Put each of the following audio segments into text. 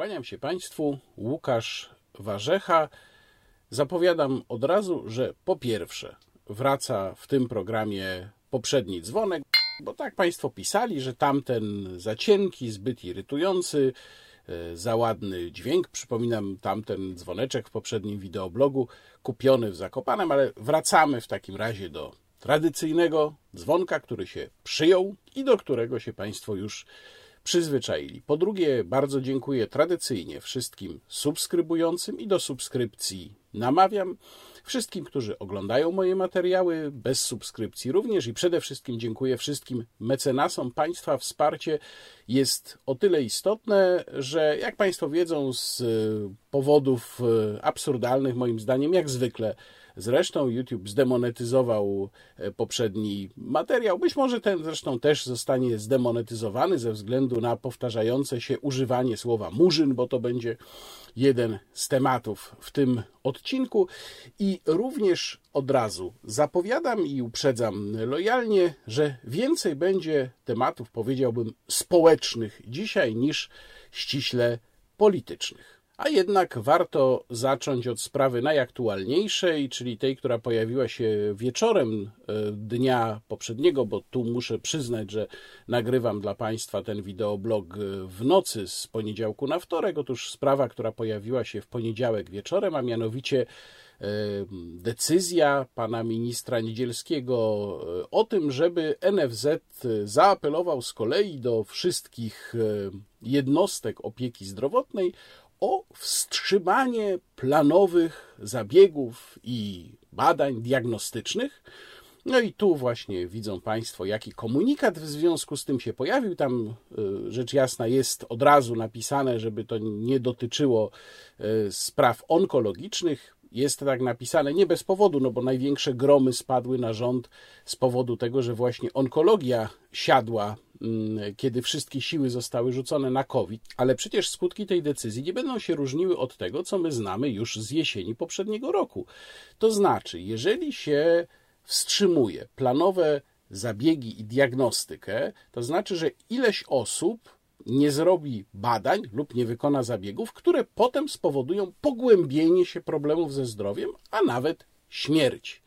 Kłaniam się Państwu, Łukasz Warzecha. Zapowiadam od razu, że po pierwsze wraca w tym programie poprzedni dzwonek, bo tak Państwo pisali, że tamten za cienki, zbyt irytujący, e, za ładny dźwięk. Przypominam tamten dzwoneczek w poprzednim wideoblogu, kupiony w Zakopanem, ale wracamy w takim razie do tradycyjnego dzwonka, który się przyjął i do którego się Państwo już przyzwyczaili. Po drugie, bardzo dziękuję tradycyjnie wszystkim subskrybującym i do subskrypcji namawiam. Wszystkim, którzy oglądają moje materiały, bez subskrypcji również i przede wszystkim dziękuję wszystkim mecenasom. Państwa wsparcie jest o tyle istotne, że jak Państwo wiedzą, z powodów absurdalnych, moim zdaniem, jak zwykle, Zresztą YouTube zdemonetyzował e, poprzedni materiał. Być może ten zresztą też zostanie zdemonetyzowany ze względu na powtarzające się używanie słowa murzyn, bo to będzie jeden z tematów w tym odcinku. I również od razu zapowiadam i uprzedzam lojalnie, że więcej będzie tematów, powiedziałbym, społecznych dzisiaj niż ściśle politycznych. A jednak warto zacząć od sprawy najaktualniejszej, czyli tej, która pojawiła się wieczorem e, dnia poprzedniego, bo tu muszę przyznać, że nagrywam dla Państwa ten wideoblog e, w nocy z poniedziałku na wtorek. Otóż sprawa, która pojawiła się w poniedziałek wieczorem, a mianowicie e, decyzja pana ministra Niedzielskiego o tym, żeby NFZ zaapelował z kolei do wszystkich jednostek opieki zdrowotnej o wstrzymanie planowych zabiegów i badań diagnostycznych. No i tu właśnie widzą Państwo, jaki komunikat w związku z tym się pojawił. Tam y, rzecz jasna jest od razu napisane, żeby to nie dotyczyło y, spraw onkologicznych. Jest tak napisane nie bez powodu, no bo największe gromy spadły na rząd z powodu tego, że właśnie onkologia siadła Mm, kiedy wszystkie siły zostały rzucone na COVID, ale przecież skutki tej decyzji nie będą się różniły od tego, co my znamy już z jesieni poprzedniego roku. To znaczy, jeżeli się wstrzymuje planowe zabiegi i diagnostykę, to znaczy, że ileś osób nie zrobi badań lub nie wykona zabiegów, które potem spowodują pogłębienie się problemów ze zdrowiem, a nawet śmierć.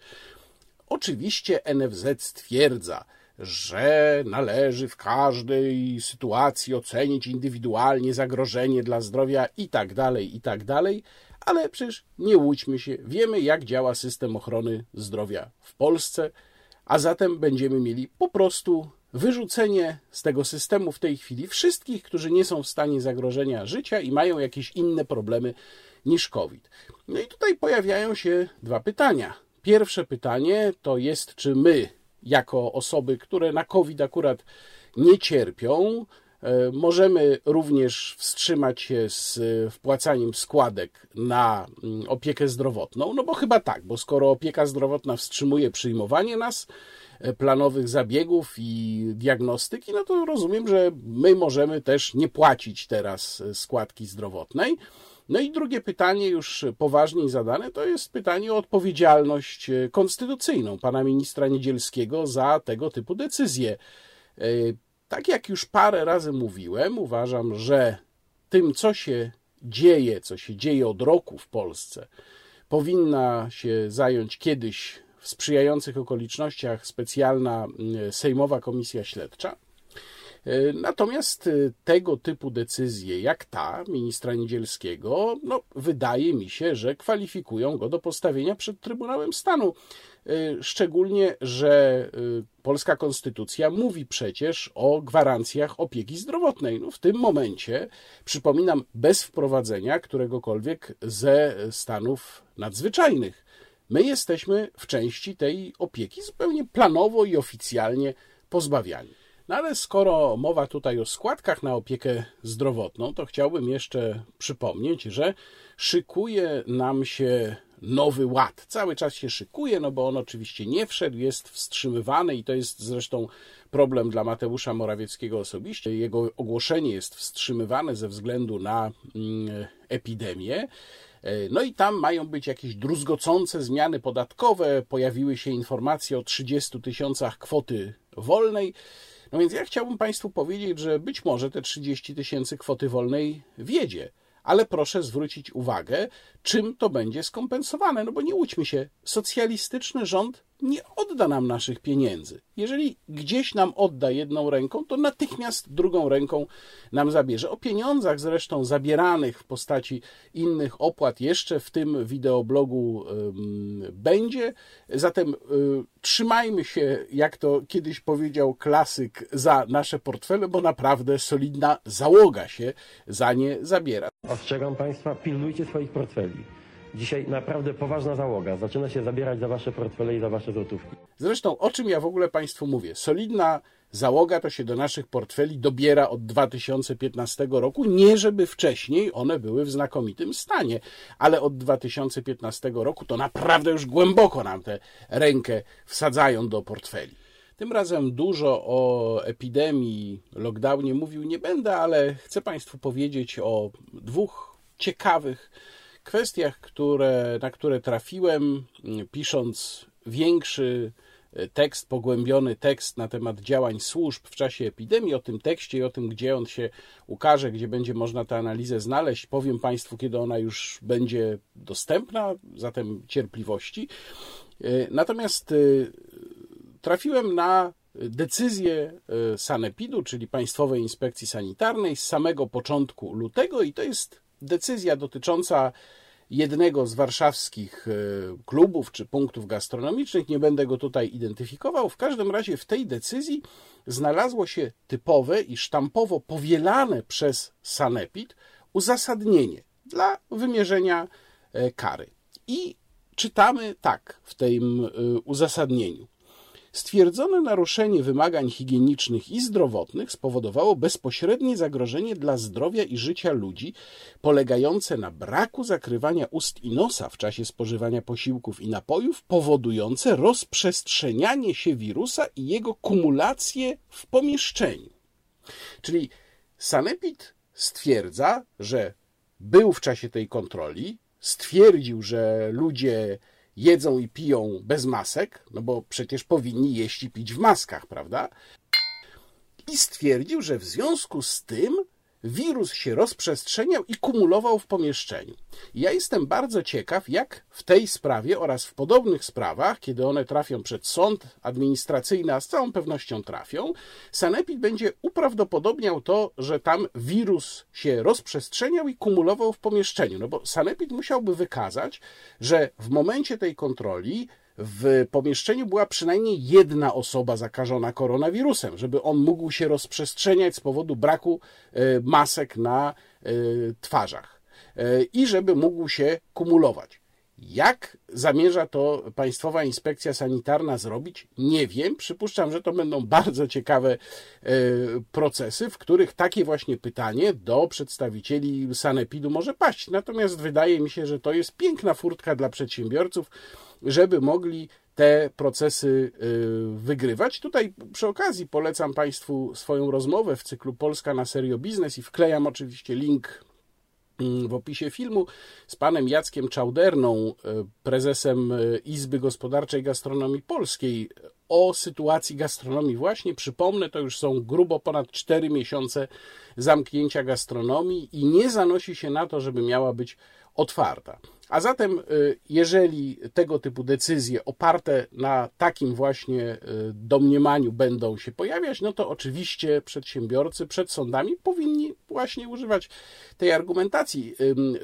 Oczywiście NFZ stwierdza, że należy w każdej sytuacji ocenić indywidualnie zagrożenie dla zdrowia i tak dalej, i tak ale przecież nie łudźmy się, wiemy jak działa system ochrony zdrowia w Polsce, a zatem będziemy mieli po prostu wyrzucenie z tego systemu w tej chwili wszystkich, którzy nie są w stanie zagrożenia życia i mają jakieś inne problemy niż COVID. No i tutaj pojawiają się dwa pytania. Pierwsze pytanie to jest, czy my, jako osoby, które na COVID akurat nie cierpią. E, możemy również wstrzymać się z wpłacaniem składek na mm, opiekę zdrowotną, no bo chyba tak, bo skoro opieka zdrowotna wstrzymuje przyjmowanie nas, e, planowych zabiegów i diagnostyki, no to rozumiem, że my możemy też nie płacić teraz składki zdrowotnej. No i drugie pytanie, już poważniej zadane, to jest pytanie o odpowiedzialność e, konstytucyjną pana ministra Niedzielskiego za tego typu decyzje. Tak jak już parę razy mówiłem, uważam, że tym, co się dzieje, co się dzieje od roku w Polsce, powinna się zająć kiedyś w sprzyjających okolicznościach specjalna Sejmowa Komisja Śledcza. E, natomiast e, tego typu decyzje, jak ta ministra Niedzielskiego, no, wydaje mi się, że kwalifikują go do postawienia przed Trybunałem Stanu. E, szczególnie, że polska konstytucja mówi przecież o gwarancjach opieki zdrowotnej. No, w tym momencie, przypominam, bez wprowadzenia któregokolwiek ze stanów nadzwyczajnych. My jesteśmy w części tej opieki zupełnie planowo i oficjalnie pozbawiani. No ale skoro mowa tutaj o składkach na opiekę zdrowotną, to chciałbym jeszcze przypomnieć, że szykuje nam się nowy ład. Cały czas się szykuje, no bo on oczywiście nie wszedł, jest wstrzymywany i to jest zresztą problem dla Mateusza Morawieckiego osobiście. Jego ogłoszenie jest wstrzymywane ze względu na mm, epidemię. No i tam mają być jakieś druzgocące zmiany podatkowe. Pojawiły się informacje o 30 tysiącach kwoty wolnej. No więc ja chciałbym Państwu powiedzieć, że być może te 30 tysięcy kwoty wolnej wiedzie. Ale proszę zwrócić uwagę, czym to będzie skompensowane. No bo nie łudźmy się, socjalistyczny rząd nie odda nam naszych pieniędzy. Jeżeli gdzieś nam odda jedną ręką, to natychmiast drugą ręką nam zabierze. O pieniądzach zresztą zabieranych w postaci innych opłat jeszcze w tym wideoblogu będzie. Zatem y, trzymajmy się, jak to kiedyś powiedział klasyk, za nasze portfele, bo naprawdę solidna załoga się za nie zabiera. Ostrzegam Państwa, pilnujcie swoich portfeli. Dzisiaj naprawdę poważna załoga. Zaczyna się zabierać za wasze portfele i za wasze złotówki. Zresztą o czym ja w ogóle Państwu mówię? Solidna załoga to się do naszych portfeli dobiera od 2015 roku. Nie żeby wcześniej one były w znakomitym stanie, ale od 2015 roku to naprawdę już głęboko nam tę rękę wsadzają do portfeli. Tym razem dużo o epidemii, lockdownie mówił nie będę, ale chcę Państwu powiedzieć o dwóch ciekawych kwestiach, które, na które trafiłem, pisząc większy tekst, pogłębiony tekst na temat działań służb w czasie epidemii, o tym tekście i o tym, gdzie on się ukaże, gdzie będzie można tę analizę znaleźć. Powiem Państwu, kiedy ona już będzie dostępna, zatem cierpliwości. Natomiast y, trafiłem na decyzję Sanepidu, czyli Państwowej Inspekcji Sanitarnej z samego początku lutego i to jest decyzja dotycząca jednego z warszawskich e, klubów czy punktów gastronomicznych. Nie będę go tutaj identyfikował. W każdym razie w tej decyzji znalazło się typowe i sztampowo powielane przez Sanepid uzasadnienie dla wymierzenia e, kary. I czytamy tak w tym e, uzasadnieniu. Stwierdzone naruszenie wymagań higienicznych i zdrowotnych spowodowało bezpośrednie zagrożenie dla zdrowia i życia ludzi, polegające na braku zakrywania ust i nosa w czasie spożywania posiłków i napojów, powodujące rozprzestrzenianie się wirusa i jego kumulację w pomieszczeniu. Czyli Sanepid stwierdza, że był w czasie tej kontroli, stwierdził, że ludzie jedzą i piją bez masek, no bo przecież powinni jeść i pić w maskach, prawda? I stwierdził, że w związku z tym wirus się rozprzestrzeniał i kumulował w pomieszczeniu. Ja jestem bardzo ciekaw, jak w tej sprawie oraz w podobnych sprawach, kiedy one trafią przed sąd administracyjny, a z całą pewnością trafią, Sanepid będzie uprawdopodobniał to, że tam wirus się rozprzestrzeniał i kumulował w pomieszczeniu. No bo Sanepid musiałby wykazać, że w momencie tej kontroli w pomieszczeniu była przynajmniej jedna osoba zakażona koronawirusem, żeby on mógł się rozprzestrzeniać z powodu braku e, masek na e, twarzach e, i żeby mógł się kumulować. Jak zamierza to Państwowa Inspekcja Sanitarna zrobić? Nie wiem. Przypuszczam, że to będą bardzo ciekawe procesy, w których takie właśnie pytanie do przedstawicieli Sanepidu może paść. Natomiast wydaje mi się, że to jest piękna furtka dla przedsiębiorców, żeby mogli te procesy y, wygrywać. Tutaj przy okazji polecam Państwu swoją rozmowę w cyklu Polska na serio biznes i wklejam oczywiście link mm, w opisie filmu z panem Jackiem Czauderną, y, prezesem y, Izby Gospodarczej Gastronomii Polskiej o sytuacji gastronomii właśnie. Przypomnę, to już są grubo ponad 4 miesiące zamknięcia gastronomii i nie zanosi się na to, żeby miała być otwarta. A zatem, y, jeżeli tego typu decyzje oparte na takim właśnie y, domniemaniu będą się pojawiać, no to oczywiście przedsiębiorcy przed sądami powinni właśnie używać tej argumentacji.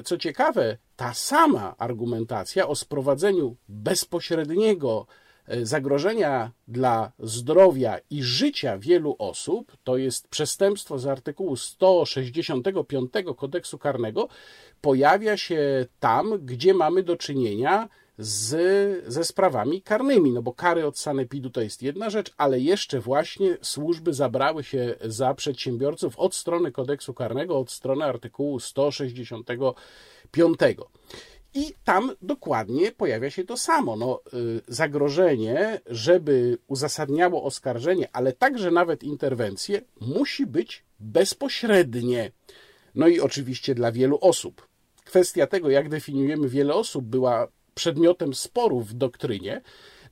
Co ciekawe, ta sama argumentacja o sprowadzeniu bezpośredniego E, zagrożenia dla zdrowia i życia wielu osób, to jest przestępstwo z artykułu 165 kodeksu karnego, pojawia się tam, gdzie mamy do czynienia z, ze sprawami karnymi, no bo kary od sanepidu to jest jedna rzecz, ale jeszcze właśnie służby zabrały się za przedsiębiorców od strony kodeksu karnego, od strony artykułu 165. I tam dokładnie pojawia się to samo. No, y, zagrożenie, żeby uzasadniało oskarżenie, ale także nawet interwencję, musi być bezpośrednie. No i oczywiście dla wielu osób. Kwestia tego, jak definiujemy wiele osób, była przedmiotem sporów w doktrynie.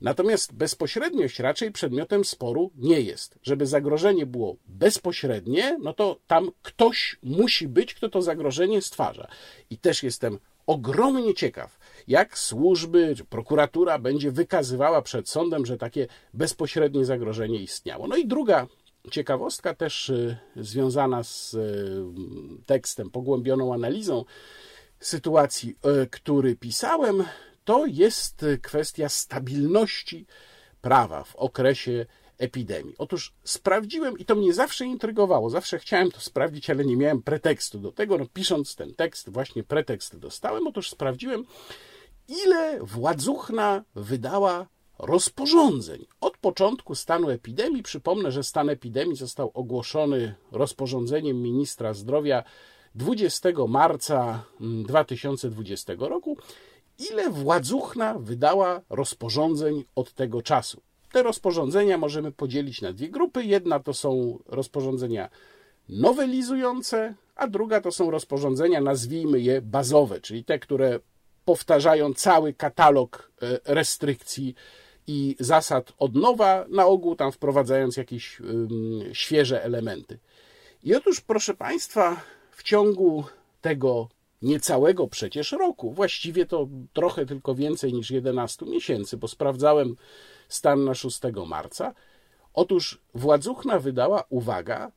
Natomiast bezpośredniość raczej przedmiotem sporu nie jest. Żeby zagrożenie było bezpośrednie, no to tam ktoś musi być, kto to zagrożenie stwarza. I też jestem ogromnie ciekaw, jak służby, czy prokuratura będzie wykazywała przed sądem, że takie bezpośrednie zagrożenie istniało. No i druga ciekawostka, też y, związana z y, tekstem, pogłębioną analizą sytuacji, y, który pisałem, to jest kwestia stabilności prawa w okresie epidemii. Otóż sprawdziłem i to mnie zawsze intrygowało, zawsze chciałem to sprawdzić, ale nie miałem pretekstu do tego. No, pisząc ten tekst, właśnie pretekst dostałem. Otóż sprawdziłem, ile władzuchna wydała rozporządzeń. Od początku stanu epidemii, przypomnę, że stan epidemii został ogłoszony rozporządzeniem ministra zdrowia 20 marca 2020 mm, roku. Ile władzuchna wydała rozporządzeń od tego czasu? Te rozporządzenia możemy podzielić na dwie grupy. Jedna to są rozporządzenia nowelizujące, a druga to są rozporządzenia, nazwijmy je bazowe, czyli te, które powtarzają cały katalog e, restrykcji i zasad od nowa, na ogół tam wprowadzając jakieś świeże elementy. I otóż, proszę Państwa, w ciągu tego niecałego przecież roku, właściwie to trochę tylko więcej niż 11 miesięcy, bo sprawdzałem stan na 6 marca. Otóż władzuchna wydała, uwaga,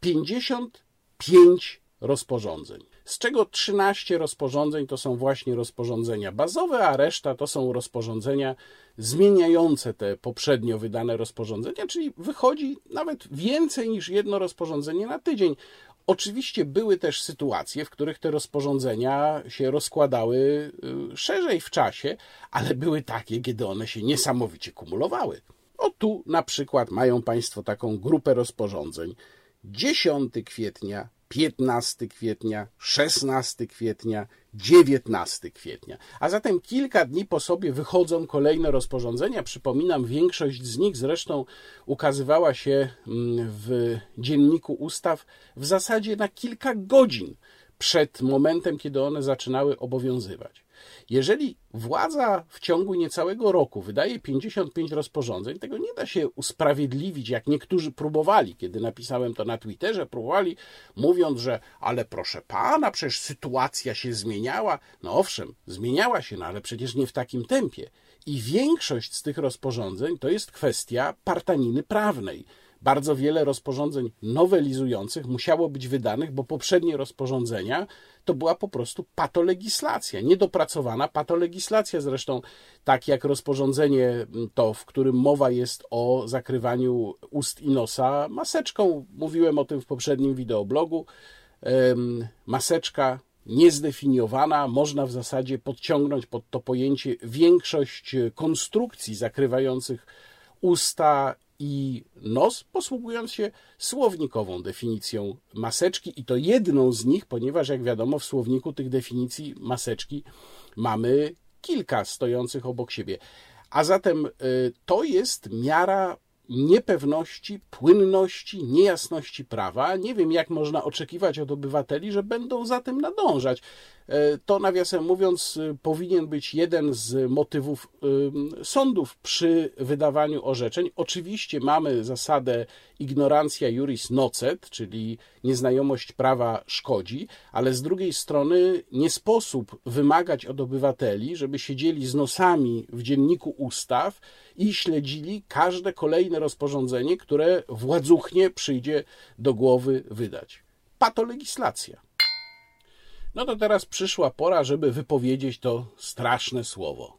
pięćdziesiąt pięć rozporządzeń, z czego 13 rozporządzeń to są właśnie rozporządzenia bazowe, a reszta to są rozporządzenia zmieniające te poprzednio wydane rozporządzenia, czyli wychodzi nawet więcej niż jedno rozporządzenie na tydzień. Oczywiście były też sytuacje, w których te rozporządzenia się rozkładały y, szerzej w czasie, ale były takie, kiedy one się niesamowicie kumulowały. O tu na przykład mają Państwo taką grupę rozporządzeń. 10 kwietnia, 15 kwietnia, 16 kwietnia, 19 kwietnia. A zatem kilka dni po sobie wychodzą kolejne rozporządzenia. Przypominam, większość z nich zresztą ukazywała się mm, w dzienniku ustaw w zasadzie na kilka godzin przed momentem, kiedy one zaczynały obowiązywać. Jeżeli władza w ciągu niecałego roku wydaje 55 rozporządzeń, tego nie da się usprawiedliwić, jak niektórzy próbowali, kiedy napisałem to na Twitterze, próbowali mówiąc, że ale proszę pana, przecież sytuacja się zmieniała. No owszem, zmieniała się, no ale przecież nie w takim tempie. I większość z tych rozporządzeń to jest kwestia partaniny prawnej bardzo wiele rozporządzeń nowelizujących musiało być wydanych, bo poprzednie rozporządzenia to była po prostu patolegislacja, niedopracowana patolegislacja. Zresztą, tak jak rozporządzenie to, w którym mowa jest o zakrywaniu ust i nosa maseczką, mówiłem o tym w poprzednim wideoblogu. Maseczka niezdefiniowana, można w zasadzie podciągnąć pod to pojęcie większość konstrukcji zakrywających usta i nos, posługując się słownikową definicją maseczki, i to jedną z nich, ponieważ, jak wiadomo, w słowniku tych definicji maseczki mamy kilka stojących obok siebie. A zatem y, to jest miara niepewności, płynności, niejasności prawa. Nie wiem, jak można oczekiwać od obywateli, że będą za tym nadążać. E, to, nawiasem mówiąc, e, powinien być jeden z motywów e, sądów przy wydawaniu orzeczeń. Oczywiście mamy zasadę ignorancja juris nocet, czyli nieznajomość prawa szkodzi, ale z drugiej strony nie sposób wymagać od obywateli, żeby siedzieli z nosami w dzienniku ustaw i śledzili każde kolejne rozporządzenie, które władzuchnie przyjdzie do głowy wydać. Patolegislacja. No to teraz przyszła pora, żeby wypowiedzieć to straszne słowo.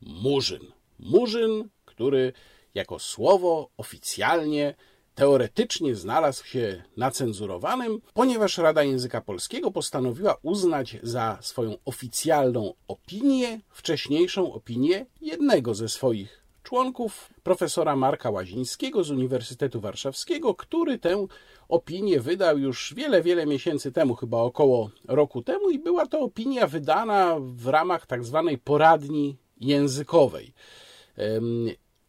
Murzyn. Murzyn, który jako słowo oficjalnie, teoretycznie znalazł się na cenzurowanym, ponieważ Rada Języka Polskiego postanowiła uznać za swoją oficjalną opinię wcześniejszą opinię jednego ze swoich członków, profesora Marka Łazińskiego z Uniwersytetu Warszawskiego, który tę opinię wydał już wiele, wiele miesięcy temu, chyba około roku temu, i była to opinia wydana w ramach tak zwanej poradni językowej.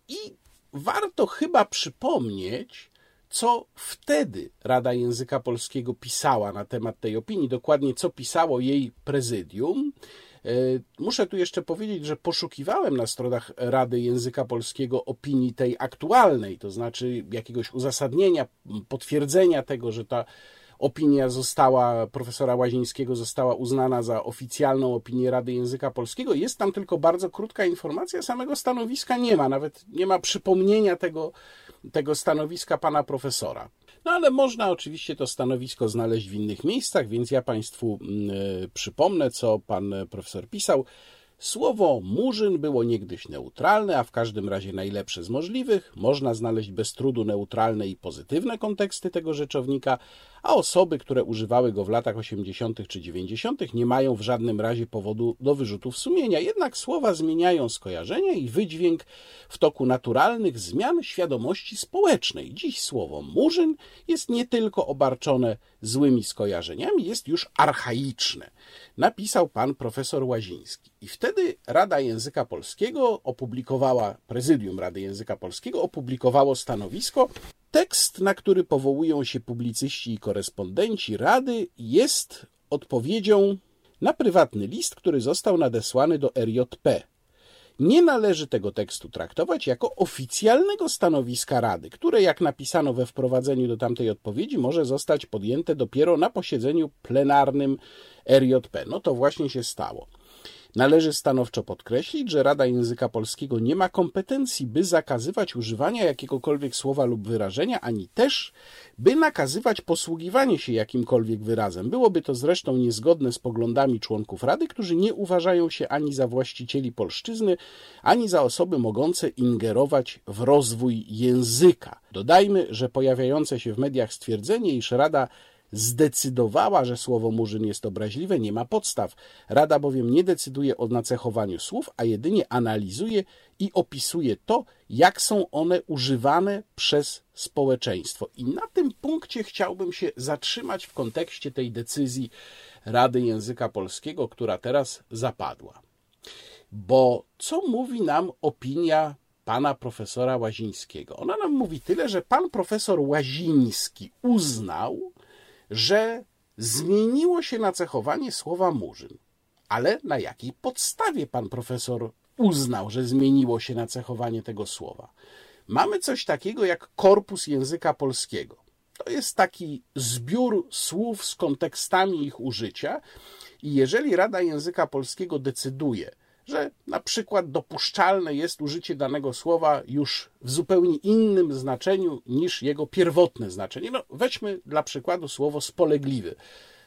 I warto chyba przypomnieć, co wtedy Rada Języka Polskiego pisała na temat tej opinii, dokładnie co pisało jej prezydium. E, muszę tu jeszcze powiedzieć, że poszukiwałem na stronach Rady Języka Polskiego opinii tej aktualnej, to znaczy jakiegoś uzasadnienia, potwierdzenia tego, że ta opinia została, profesora Łazińskiego została uznana za oficjalną opinię Rady Języka Polskiego. Jest tam tylko bardzo krótka informacja, samego stanowiska nie ma, nawet nie ma przypomnienia tego, tego stanowiska pana profesora. No ale można oczywiście to stanowisko znaleźć w innych miejscach, więc ja Państwu y, przypomnę, co pan profesor pisał. Słowo murzyn było niegdyś neutralne, a w każdym razie najlepsze z możliwych. Można znaleźć bez trudu neutralne i pozytywne konteksty tego rzeczownika, a osoby, które używały go w latach 80. czy 90., nie mają w żadnym razie powodu do wyrzutów sumienia. Jednak słowa zmieniają skojarzenia i wydźwięk w toku naturalnych zmian świadomości społecznej. Dziś słowo murzyn jest nie tylko obarczone złymi skojarzeniami, jest już archaiczne. Napisał pan profesor Łaziński. I wtedy Rada Języka Polskiego opublikowała, prezydium Rady Języka Polskiego opublikowało stanowisko, Tekst, na który powołują się publicyści i korespondenci Rady, jest odpowiedzią na prywatny list, który został nadesłany do RJP. Nie należy tego tekstu traktować jako oficjalnego stanowiska Rady, które, jak napisano we wprowadzeniu do tamtej odpowiedzi, może zostać podjęte dopiero na posiedzeniu plenarnym RJP. No to właśnie się stało. Należy stanowczo podkreślić, że Rada Języka Polskiego nie ma kompetencji, by zakazywać używania jakiegokolwiek słowa lub wyrażenia, ani też, by nakazywać posługiwanie się jakimkolwiek wyrazem. Byłoby to zresztą niezgodne z poglądami członków Rady, którzy nie uważają się ani za właścicieli polszczyzny, ani za osoby mogące ingerować w rozwój języka. Dodajmy, że pojawiające się w mediach stwierdzenie, iż Rada zdecydowała, że słowo murzyn jest obraźliwe, nie ma podstaw. Rada bowiem nie decyduje o nacechowaniu słów, a jedynie analizuje i opisuje to, jak są one używane przez społeczeństwo. I na tym punkcie chciałbym się zatrzymać w kontekście tej decyzji Rady Języka Polskiego, która teraz zapadła. Bo co mówi nam opinia pana profesora Łazińskiego? Ona nam mówi tyle, że pan profesor Łaziński uznał, że zmieniło się nacechowanie słowa murzyn. Ale na jakiej podstawie pan profesor uznał, że zmieniło się nacechowanie tego słowa? Mamy coś takiego jak korpus języka polskiego. To jest taki zbiór słów z kontekstami ich użycia, i jeżeli Rada Języka Polskiego decyduje, że na przykład dopuszczalne jest użycie danego słowa już w zupełnie innym znaczeniu niż jego pierwotne znaczenie. No, weźmy dla przykładu słowo spolegliwy.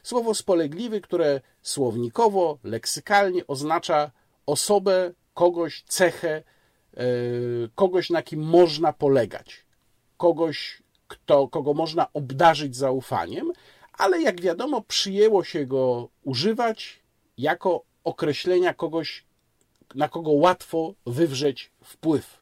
Słowo spolegliwy, które słownikowo, leksykalnie oznacza osobę, kogoś, cechę, e, kogoś, na kim można polegać, kogoś, kto, kogo można obdarzyć zaufaniem, ale jak wiadomo, przyjęło się go używać jako określenia kogoś, na kogo łatwo wywrzeć wpływ.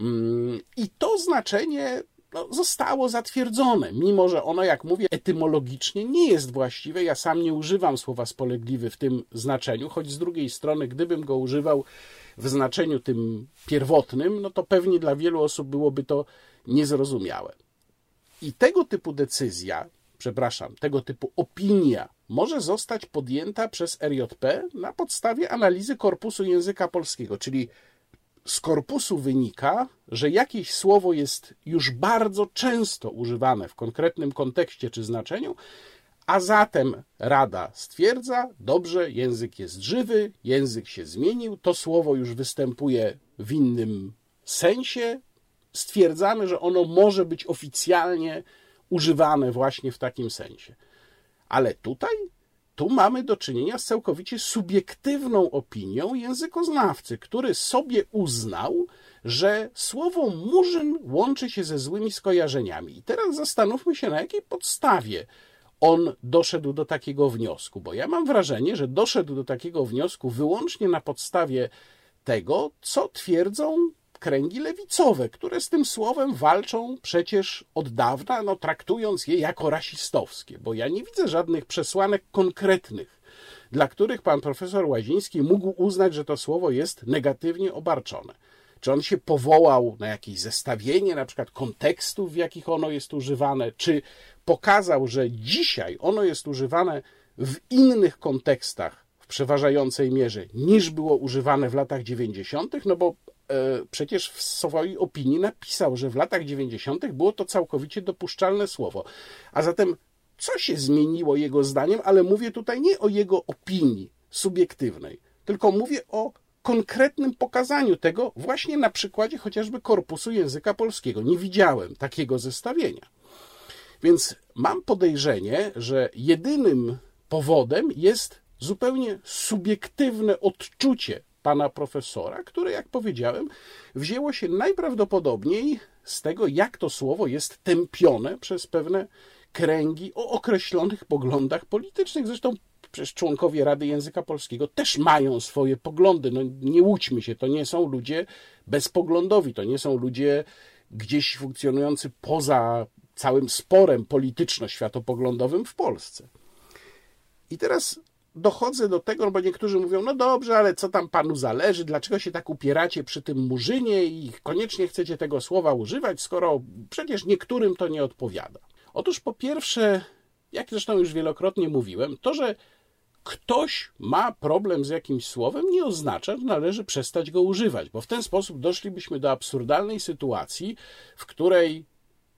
Mm, I to znaczenie no, zostało zatwierdzone, mimo że ono, jak mówię, etymologicznie nie jest właściwe. Ja sam nie używam słowa spolegliwy w tym znaczeniu, choć z drugiej strony, gdybym go używał w znaczeniu tym pierwotnym, no to pewnie dla wielu osób byłoby to niezrozumiałe. I tego typu decyzja, przepraszam, tego typu opinia może zostać podjęta przez RJP na podstawie analizy korpusu języka polskiego, czyli z korpusu wynika, że jakieś słowo jest już bardzo często używane w konkretnym kontekście czy znaczeniu, a zatem Rada stwierdza, dobrze, język jest żywy, język się zmienił, to słowo już występuje w innym sensie, stwierdzamy, że ono może być oficjalnie używane właśnie w takim sensie. Ale tutaj, tu mamy do czynienia z całkowicie subiektywną opinią językoznawcy, który sobie uznał, że słowo murzyn łączy się ze złymi skojarzeniami. I teraz zastanówmy się, na jakiej podstawie on doszedł do takiego wniosku, bo ja mam wrażenie, że doszedł do takiego wniosku wyłącznie na podstawie tego, co twierdzą kręgi lewicowe, które z tym słowem walczą przecież od dawna, no, traktując je jako rasistowskie, bo ja nie widzę żadnych przesłanek konkretnych, dla których pan profesor Łaziński mógł uznać, że to słowo jest negatywnie obarczone. Czy on się powołał na jakieś zestawienie, na przykład kontekstów, w jakich ono jest używane, czy pokazał, że dzisiaj ono jest używane w innych kontekstach w przeważającej mierze niż było używane w latach 90., no bo przecież w swojej opinii napisał, że w latach 90. było to całkowicie dopuszczalne słowo. A zatem co się zmieniło jego zdaniem, ale mówię tutaj nie o jego opinii subiektywnej, tylko mówię o konkretnym pokazaniu tego właśnie na przykładzie chociażby korpusu języka polskiego. Nie widziałem takiego zestawienia. Więc mam podejrzenie, że jedynym powodem jest zupełnie subiektywne odczucie pana profesora, które, jak powiedziałem, wzięło się najprawdopodobniej z tego, jak to słowo jest tępione przez pewne kręgi o określonych poglądach politycznych. Zresztą przecież członkowie Rady Języka Polskiego też mają swoje poglądy. No nie łudźmy się, to nie są ludzie bezpoglądowi, to nie są ludzie gdzieś funkcjonujący poza całym sporem polityczno-światopoglądowym w Polsce. I teraz dochodzę do tego, bo niektórzy mówią, no dobrze, ale co tam panu zależy, dlaczego się tak upieracie przy tym murzynie i koniecznie chcecie tego słowa używać, skoro przecież niektórym to nie odpowiada. Otóż po pierwsze, jak zresztą już wielokrotnie mówiłem, to, że ktoś ma problem z jakimś słowem, nie oznacza, że należy przestać go używać, bo w ten sposób doszlibyśmy do absurdalnej sytuacji, w której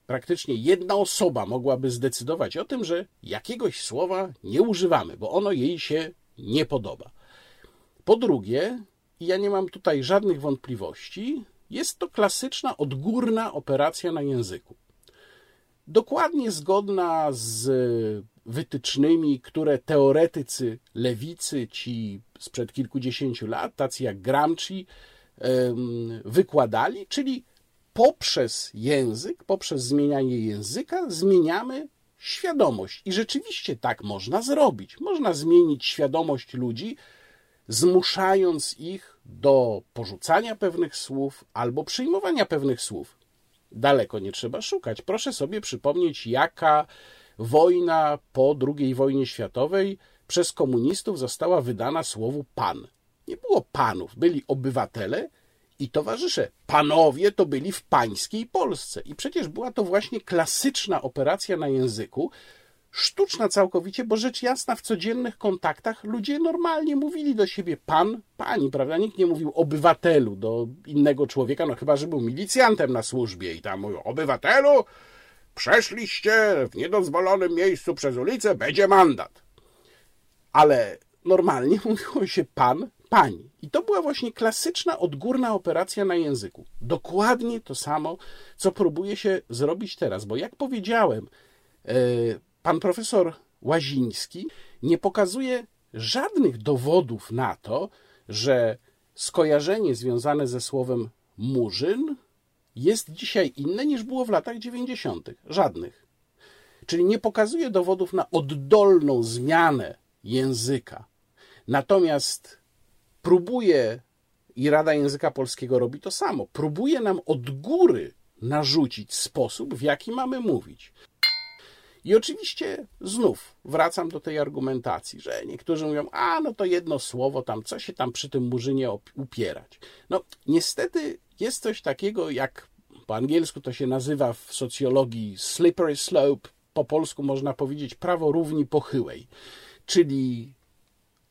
praktycznie jedna osoba mogłaby zdecydować o tym, że jakiegoś słowa nie używamy, bo ono jej się nie podoba. Po drugie, i ja nie mam tutaj żadnych wątpliwości, jest to klasyczna odgórna operacja na języku. Dokładnie zgodna z wytycznymi, które teoretycy lewicy, ci sprzed kilkudziesięciu lat, tacy jak Gramsci, wykładali, czyli poprzez język, poprzez zmienianie języka zmieniamy świadomość. I rzeczywiście tak można zrobić. Można zmienić świadomość ludzi, zmuszając ich do porzucania pewnych słów albo przyjmowania pewnych słów. Daleko nie trzeba szukać. Proszę sobie przypomnieć, jaka wojna po II wojnie światowej przez komunistów została wydana słowu pan. Nie było panów, byli obywatele i towarzysze. Panowie to byli w pańskiej Polsce. I przecież była to właśnie klasyczna operacja na języku, sztuczna całkowicie, bo rzecz jasna w codziennych kontaktach ludzie normalnie mówili do siebie pan, pani, prawda? Nikt nie mówił obywatelu do innego człowieka, no chyba, że był milicjantem na służbie i tam mówił obywatelu, przeszliście w niedozwolonym miejscu przez ulicę, będzie mandat. Ale normalnie mówiło się pan, pani. I to była właśnie klasyczna, odgórna operacja na języku. Dokładnie to samo, co próbuje się zrobić teraz, bo jak powiedziałem, e, pan profesor Łaziński nie pokazuje żadnych dowodów na to, że skojarzenie związane ze słowem murzyn jest dzisiaj inne niż było w latach 90. Żadnych. Czyli nie pokazuje dowodów na oddolną zmianę języka. Natomiast próbuje, i Rada Języka Polskiego robi to samo, próbuje nam od góry narzucić sposób, w jaki mamy mówić. I oczywiście znów wracam do tej argumentacji, że niektórzy mówią, a no to jedno słowo tam, co się tam przy tym murzynie upierać. No niestety jest coś takiego jak, po angielsku to się nazywa w socjologii slippery slope, po polsku można powiedzieć prawo równi pochyłej, czyli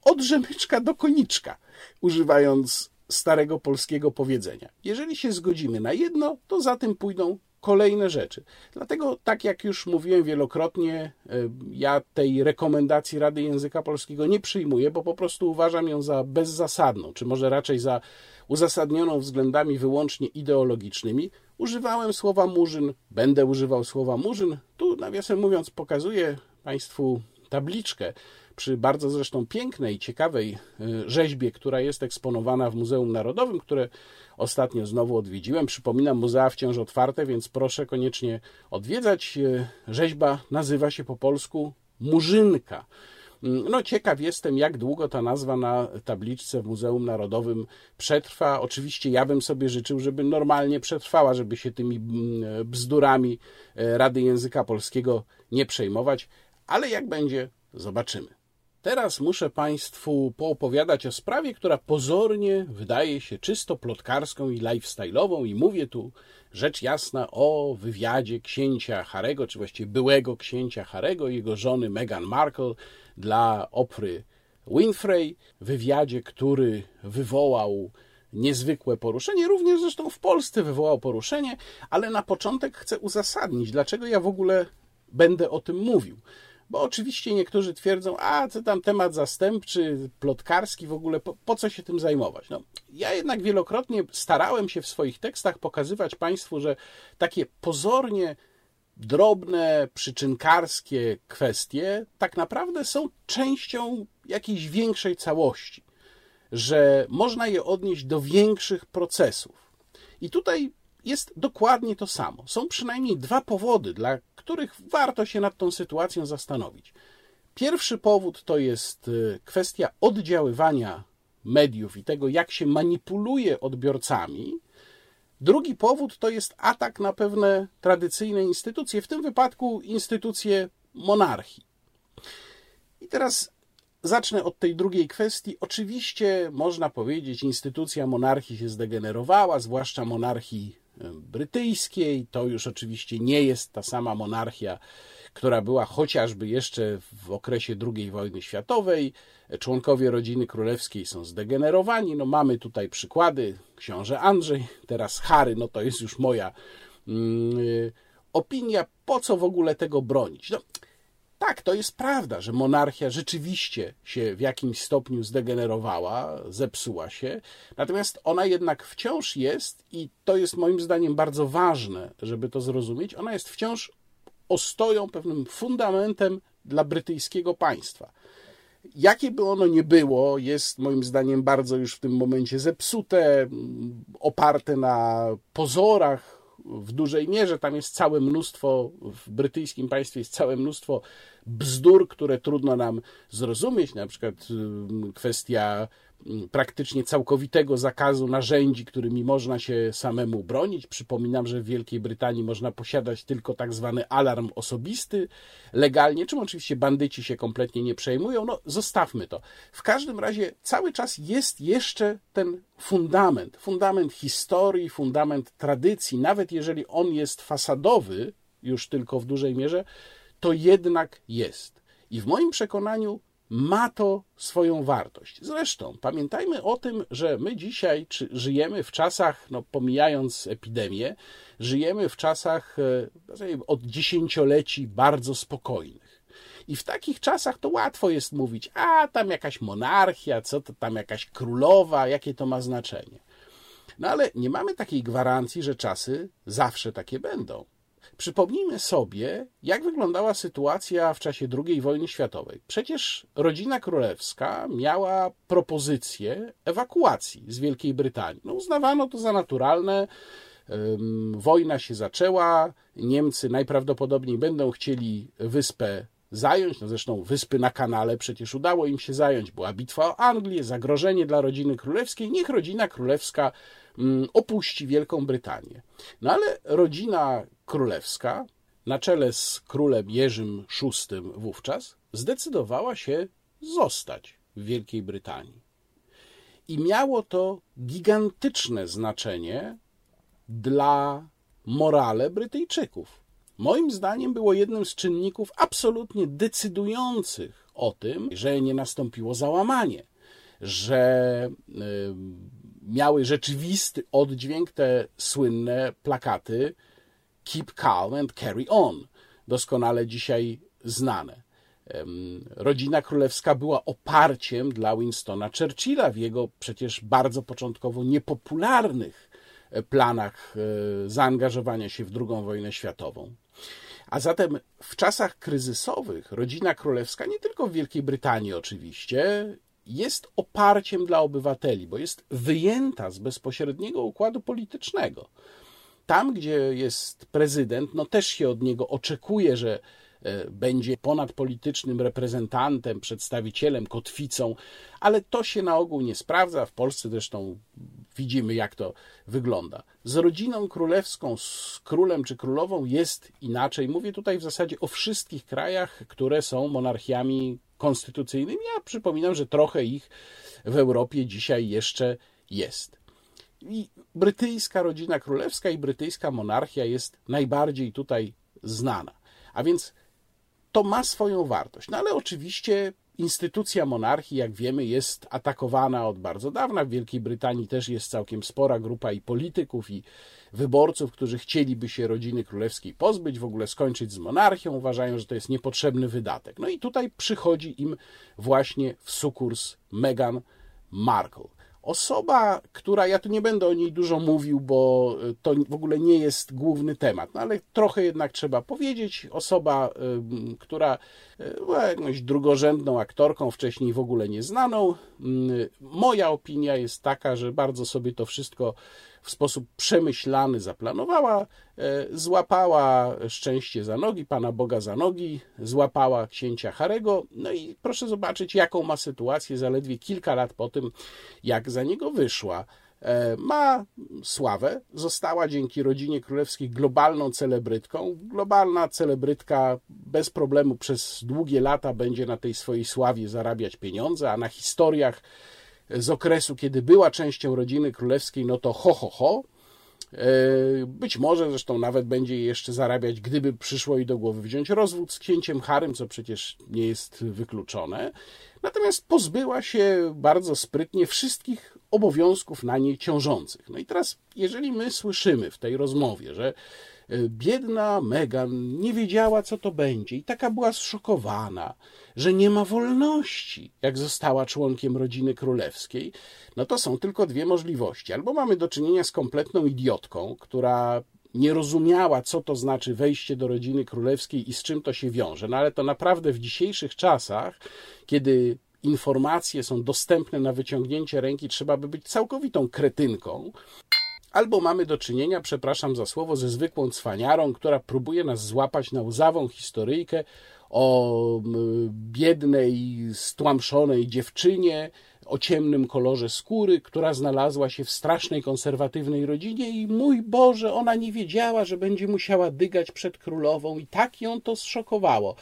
od rzemyczka do koniczka, używając starego polskiego powiedzenia. Jeżeli się zgodzimy na jedno, to za tym pójdą kolejne rzeczy. Dlatego, tak jak już mówiłem wielokrotnie, e, ja tej rekomendacji Rady Języka Polskiego nie przyjmuję, bo po prostu uważam ją za bezzasadną, czy może raczej za uzasadnioną względami wyłącznie ideologicznymi. Używałem słowa murzyn, będę używał słowa murzyn. Tu, nawiasem mówiąc, pokazuję Państwu tabliczkę przy bardzo zresztą pięknej, ciekawej y, rzeźbie, która jest eksponowana w Muzeum Narodowym, które ostatnio znowu odwiedziłem. Przypominam, muzea wciąż otwarte, więc proszę koniecznie odwiedzać. Y, rzeźba nazywa się po polsku Murzynka. Mm, no, ciekaw jestem, jak długo ta nazwa na tabliczce w Muzeum Narodowym przetrwa. Oczywiście ja bym sobie życzył, żeby normalnie przetrwała, żeby się tymi mm, bzdurami y, Rady Języka Polskiego nie przejmować, ale jak będzie, zobaczymy. Teraz muszę Państwu poopowiadać o sprawie, która pozornie wydaje się czysto plotkarską i lifestyle'ową i mówię tu rzecz jasna o wywiadzie księcia Harego, czy właściwie byłego księcia Harego i jego żony Meghan Markle dla Opry Winfrey, wywiadzie, który wywołał niezwykłe poruszenie, również zresztą w Polsce wywołał poruszenie, ale na początek chcę uzasadnić, dlaczego ja w ogóle będę o tym mówił. Bo oczywiście niektórzy twierdzą, a co tam temat zastępczy, plotkarski w ogóle, po, po, co się tym zajmować? No, ja jednak wielokrotnie starałem się w swoich tekstach pokazywać Państwu, że takie pozornie drobne, przyczynkarskie kwestie tak naprawdę są częścią jakiejś większej całości, że można je odnieść do większych procesów. I tutaj jest dokładnie to samo. Są przynajmniej dwa powody, dla których warto się nad tą sytuacją zastanowić. Pierwszy powód to jest y, kwestia oddziaływania mediów i tego, jak się manipuluje odbiorcami. Drugi powód to jest atak na pewne tradycyjne instytucje, w tym wypadku instytucje monarchii. I teraz zacznę od tej drugiej kwestii. Oczywiście można powiedzieć, instytucja monarchii się zdegenerowała, zwłaszcza monarchii brytyjskiej. To już oczywiście nie jest ta sama monarchia, która była chociażby jeszcze w okresie II wojny światowej. Członkowie rodziny królewskiej są zdegenerowani. No mamy tutaj przykłady. Książę Andrzej, teraz Harry, no to jest już moja mm, opinia. Po co w ogóle tego bronić? No, tak, to jest prawda, że monarchia rzeczywiście się w jakimś stopniu zdegenerowała, zepsuła się, natomiast ona jednak wciąż jest, i to jest moim zdaniem bardzo ważne, żeby to zrozumieć, ona jest wciąż ostoją, pewnym fundamentem dla brytyjskiego państwa. Jakie by ono nie było, jest moim zdaniem bardzo już w tym momencie zepsute, oparte na pozorach, w dużej mierze. Tam jest całe mnóstwo, w brytyjskim państwie jest całe mnóstwo bzdur, które trudno nam zrozumieć, na przykład kwestia praktycznie całkowitego zakazu narzędzi, którymi można się samemu bronić. Przypominam, że w Wielkiej Brytanii można posiadać tylko tak zwany alarm osobisty legalnie, czym oczywiście bandyci się kompletnie nie przejmują. No, zostawmy to. W każdym razie cały czas jest jeszcze ten fundament, fundament historii, fundament tradycji, nawet jeżeli on jest fasadowy, już tylko w dużej mierze, to jednak jest. I w moim przekonaniu ma to swoją wartość. Zresztą pamiętajmy o tym, że my dzisiaj żyjemy w czasach, no pomijając epidemię, żyjemy w czasach e, od dziesięcioleci bardzo spokojnych. I w takich czasach to łatwo jest mówić, a tam jakaś monarchia, co to tam jakaś królowa, jakie to ma znaczenie. No ale nie mamy takiej gwarancji, że czasy zawsze takie będą. Przypomnijmy sobie, jak wyglądała sytuacja w czasie II wojny światowej. Przecież rodzina królewska miała propozycję ewakuacji z Wielkiej Brytanii. No, uznawano to za naturalne. Wojna się zaczęła, Niemcy najprawdopodobniej będą chcieli wyspę zająć. No zresztą wyspy na kanale przecież udało im się zająć. Była bitwa o Anglię, zagrożenie dla rodziny królewskiej. Niech rodzina królewska opuści Wielką Brytanię. No ale rodzina królewska, na czele z królem Jerzym VI wówczas, zdecydowała się zostać w Wielkiej Brytanii. I miało to gigantyczne znaczenie dla morale Brytyjczyków. Moim zdaniem było jednym z czynników absolutnie decydujących o tym, że nie nastąpiło załamanie, że miały rzeczywisty oddźwięk te słynne plakaty Keep Calm and Carry On, doskonale dzisiaj znane. Rodzina królewska była oparciem dla Winstona Churchilla w jego przecież bardzo początkowo niepopularnych e, planach e, zaangażowania się w II wojnę światową. A zatem w czasach kryzysowych rodzina królewska, nie tylko w Wielkiej Brytanii oczywiście, jest oparciem dla obywateli, bo jest wyjęta z bezpośredniego układu politycznego. Tam, gdzie jest prezydent, no też się od niego oczekuje, że e, będzie ponadpolitycznym reprezentantem, przedstawicielem, kotwicą, ale to się na ogół nie sprawdza. W Polsce zresztą widzimy, jak to wygląda. Z rodziną królewską, z królem czy królową jest inaczej. Mówię tutaj w zasadzie o wszystkich krajach, które są monarchiami konstytucyjnymi, a przypominam, że trochę ich w Europie dzisiaj jeszcze jest. I brytyjska rodzina królewska i brytyjska monarchia jest najbardziej tutaj znana. A więc to ma swoją wartość. No ale oczywiście instytucja monarchii, jak wiemy, jest atakowana od bardzo dawna. W Wielkiej Brytanii też jest całkiem spora grupa i polityków, i wyborców, którzy chcieliby się rodziny królewskiej pozbyć, w ogóle skończyć z monarchią, uważają, że to jest niepotrzebny wydatek. No i tutaj przychodzi im właśnie w sukurs Meghan Markle. Osoba, która, ja tu nie będę o niej dużo mówił, bo to w ogóle nie jest główny temat, no ale trochę jednak trzeba powiedzieć. Osoba, która e, była jakąś drugorzędną aktorką, wcześniej w ogóle nieznaną. Moja opinia jest taka, że bardzo sobie to wszystko w sposób przemyślany zaplanowała, e, złapała szczęście za nogi, Pana Boga za nogi, złapała księcia Harego, no i proszę zobaczyć, jaką ma sytuację zaledwie kilka lat po tym, jak za niego wyszła. E, ma sławę, została dzięki rodzinie królewskiej globalną celebrytką. Globalna celebrytka bez problemu przez długie lata będzie na tej swojej sławie zarabiać pieniądze, a na historiach z okresu, kiedy była częścią rodziny królewskiej, no to ho, ho, ho. E, być może zresztą nawet będzie jeszcze zarabiać, gdyby przyszło jej do głowy wziąć rozwód z księciem Harym, co przecież nie jest wykluczone. Natomiast pozbyła się bardzo sprytnie wszystkich obowiązków na niej ciążących. No i teraz, jeżeli my słyszymy w tej rozmowie, że biedna Megan nie wiedziała, co to będzie i taka była zszokowana, że nie ma wolności, jak została członkiem rodziny królewskiej. No to są tylko dwie możliwości. Albo mamy do czynienia z kompletną idiotką, która nie rozumiała, co to znaczy wejście do rodziny królewskiej i z czym to się wiąże. No ale to naprawdę w dzisiejszych czasach, kiedy informacje są dostępne na wyciągnięcie ręki, trzeba by być całkowitą kretynką, albo mamy do czynienia, przepraszam za słowo, ze zwykłą cwaniarą, która próbuje nas złapać na łzawą historyjkę o biednej, stłamszonej dziewczynie, o ciemnym kolorze skóry, która znalazła się w strasznej konserwatywnej rodzinie i mój Boże, ona nie wiedziała, że będzie musiała dygać przed królową i tak ją to zszokowało.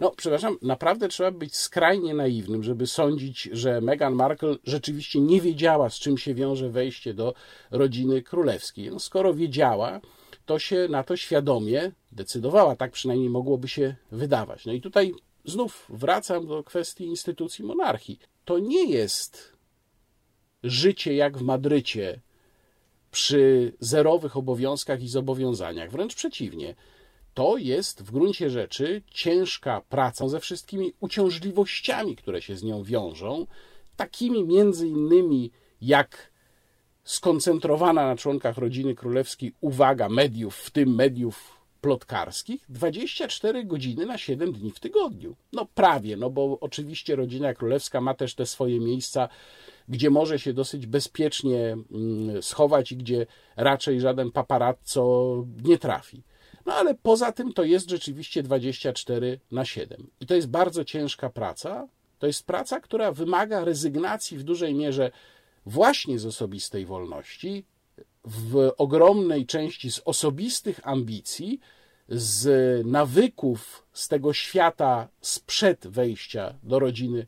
No, przepraszam, naprawdę trzeba być skrajnie naiwnym, żeby sądzić, że Meghan Markle rzeczywiście nie wiedziała, z czym się wiąże wejście do rodziny królewskiej. No, skoro wiedziała, to się na to świadomie decydowała, tak przynajmniej mogłoby się wydawać. No i tutaj znów wracam do kwestii instytucji monarchii. To nie jest życie jak w Madrycie przy zerowych obowiązkach i zobowiązaniach, wręcz przeciwnie. To jest w gruncie rzeczy ciężka praca ze wszystkimi uciążliwościami, które się z nią wiążą, takimi między innymi jak skoncentrowana na członkach rodziny królewskiej uwaga mediów, w tym mediów plotkarskich, 24 godziny na 7 dni w tygodniu. No prawie, no bo oczywiście rodzina królewska ma też te swoje miejsca, gdzie może się dosyć bezpiecznie mm, schować i gdzie raczej żaden paparazzo nie trafi. No ale poza tym to jest rzeczywiście 24 na 7. I to jest bardzo ciężka praca. To jest praca, która wymaga rezygnacji w dużej mierze właśnie z osobistej wolności, w ogromnej części z osobistych ambicji, z nawyków z tego świata sprzed wejścia do rodziny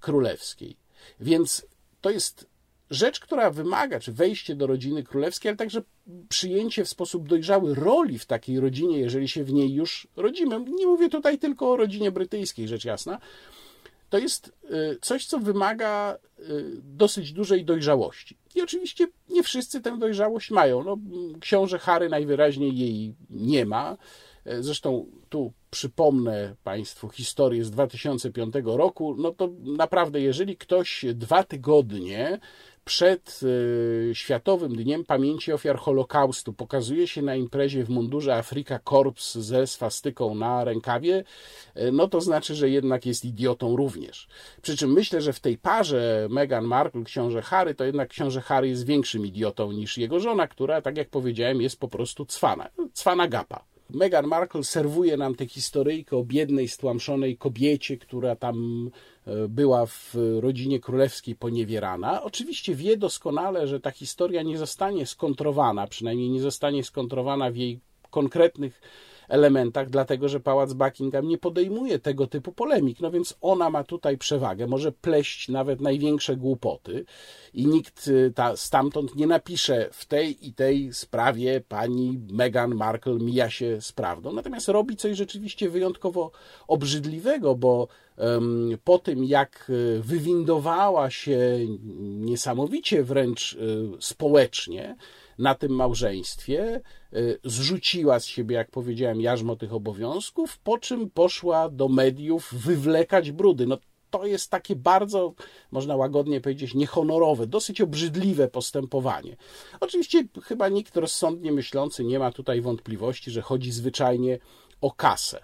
królewskiej. Więc to jest rzecz, która wymaga, czy wejście do rodziny królewskiej, ale także przyjęcie w sposób dojrzały roli w takiej rodzinie, jeżeli się w niej już rodzimy. Nie mówię tutaj tylko o rodzinie brytyjskiej, rzecz jasna, to jest y, coś, co wymaga y, dosyć dużej dojrzałości. I oczywiście nie wszyscy tę dojrzałość mają. No, książę Harry najwyraźniej jej nie ma. E, zresztą tu przypomnę Państwu historię z 2005 roku. No to naprawdę, jeżeli ktoś dwa tygodnie przed e, Światowym Dniem Pamięci Ofiar Holokaustu pokazuje się na imprezie w mundurze Afrika Korps ze swastyką na rękawie, e, no to znaczy, że jednak jest idiotą również. Przy czym myślę, że w tej parze Meghan Markle, książę Harry, to jednak książę Harry jest większym idiotą niż jego żona, która, tak jak powiedziałem, jest po prostu cwana. Cwana gapa. Meghan Markle serwuje nam tę historyjkę o biednej, stłamszonej kobiecie, która tam e, była w rodzinie królewskiej poniewierana. Oczywiście wie doskonale, że ta historia nie zostanie skontrowana, przynajmniej nie zostanie skontrowana w jej konkretnych elementach, dlatego że Pałac Buckingham nie podejmuje tego typu polemik. No więc ona ma tutaj przewagę, może pleść nawet największe głupoty i nikt y, ta, stamtąd nie napisze w tej i tej sprawie pani Meghan Markle mija się z prawdą. Natomiast robi coś rzeczywiście wyjątkowo obrzydliwego, bo po tym jak y, wywindowała się niesamowicie wręcz y, społecznie, na tym małżeństwie, y, zrzuciła z siebie, jak powiedziałem, jarzmo tych obowiązków, po czym poszła do mediów wywlekać brudy. No to jest takie bardzo, można łagodnie powiedzieć, niehonorowe, dosyć obrzydliwe postępowanie. Oczywiście chyba nikt rozsądnie myślący nie ma tutaj wątpliwości, że chodzi zwyczajnie o kasę.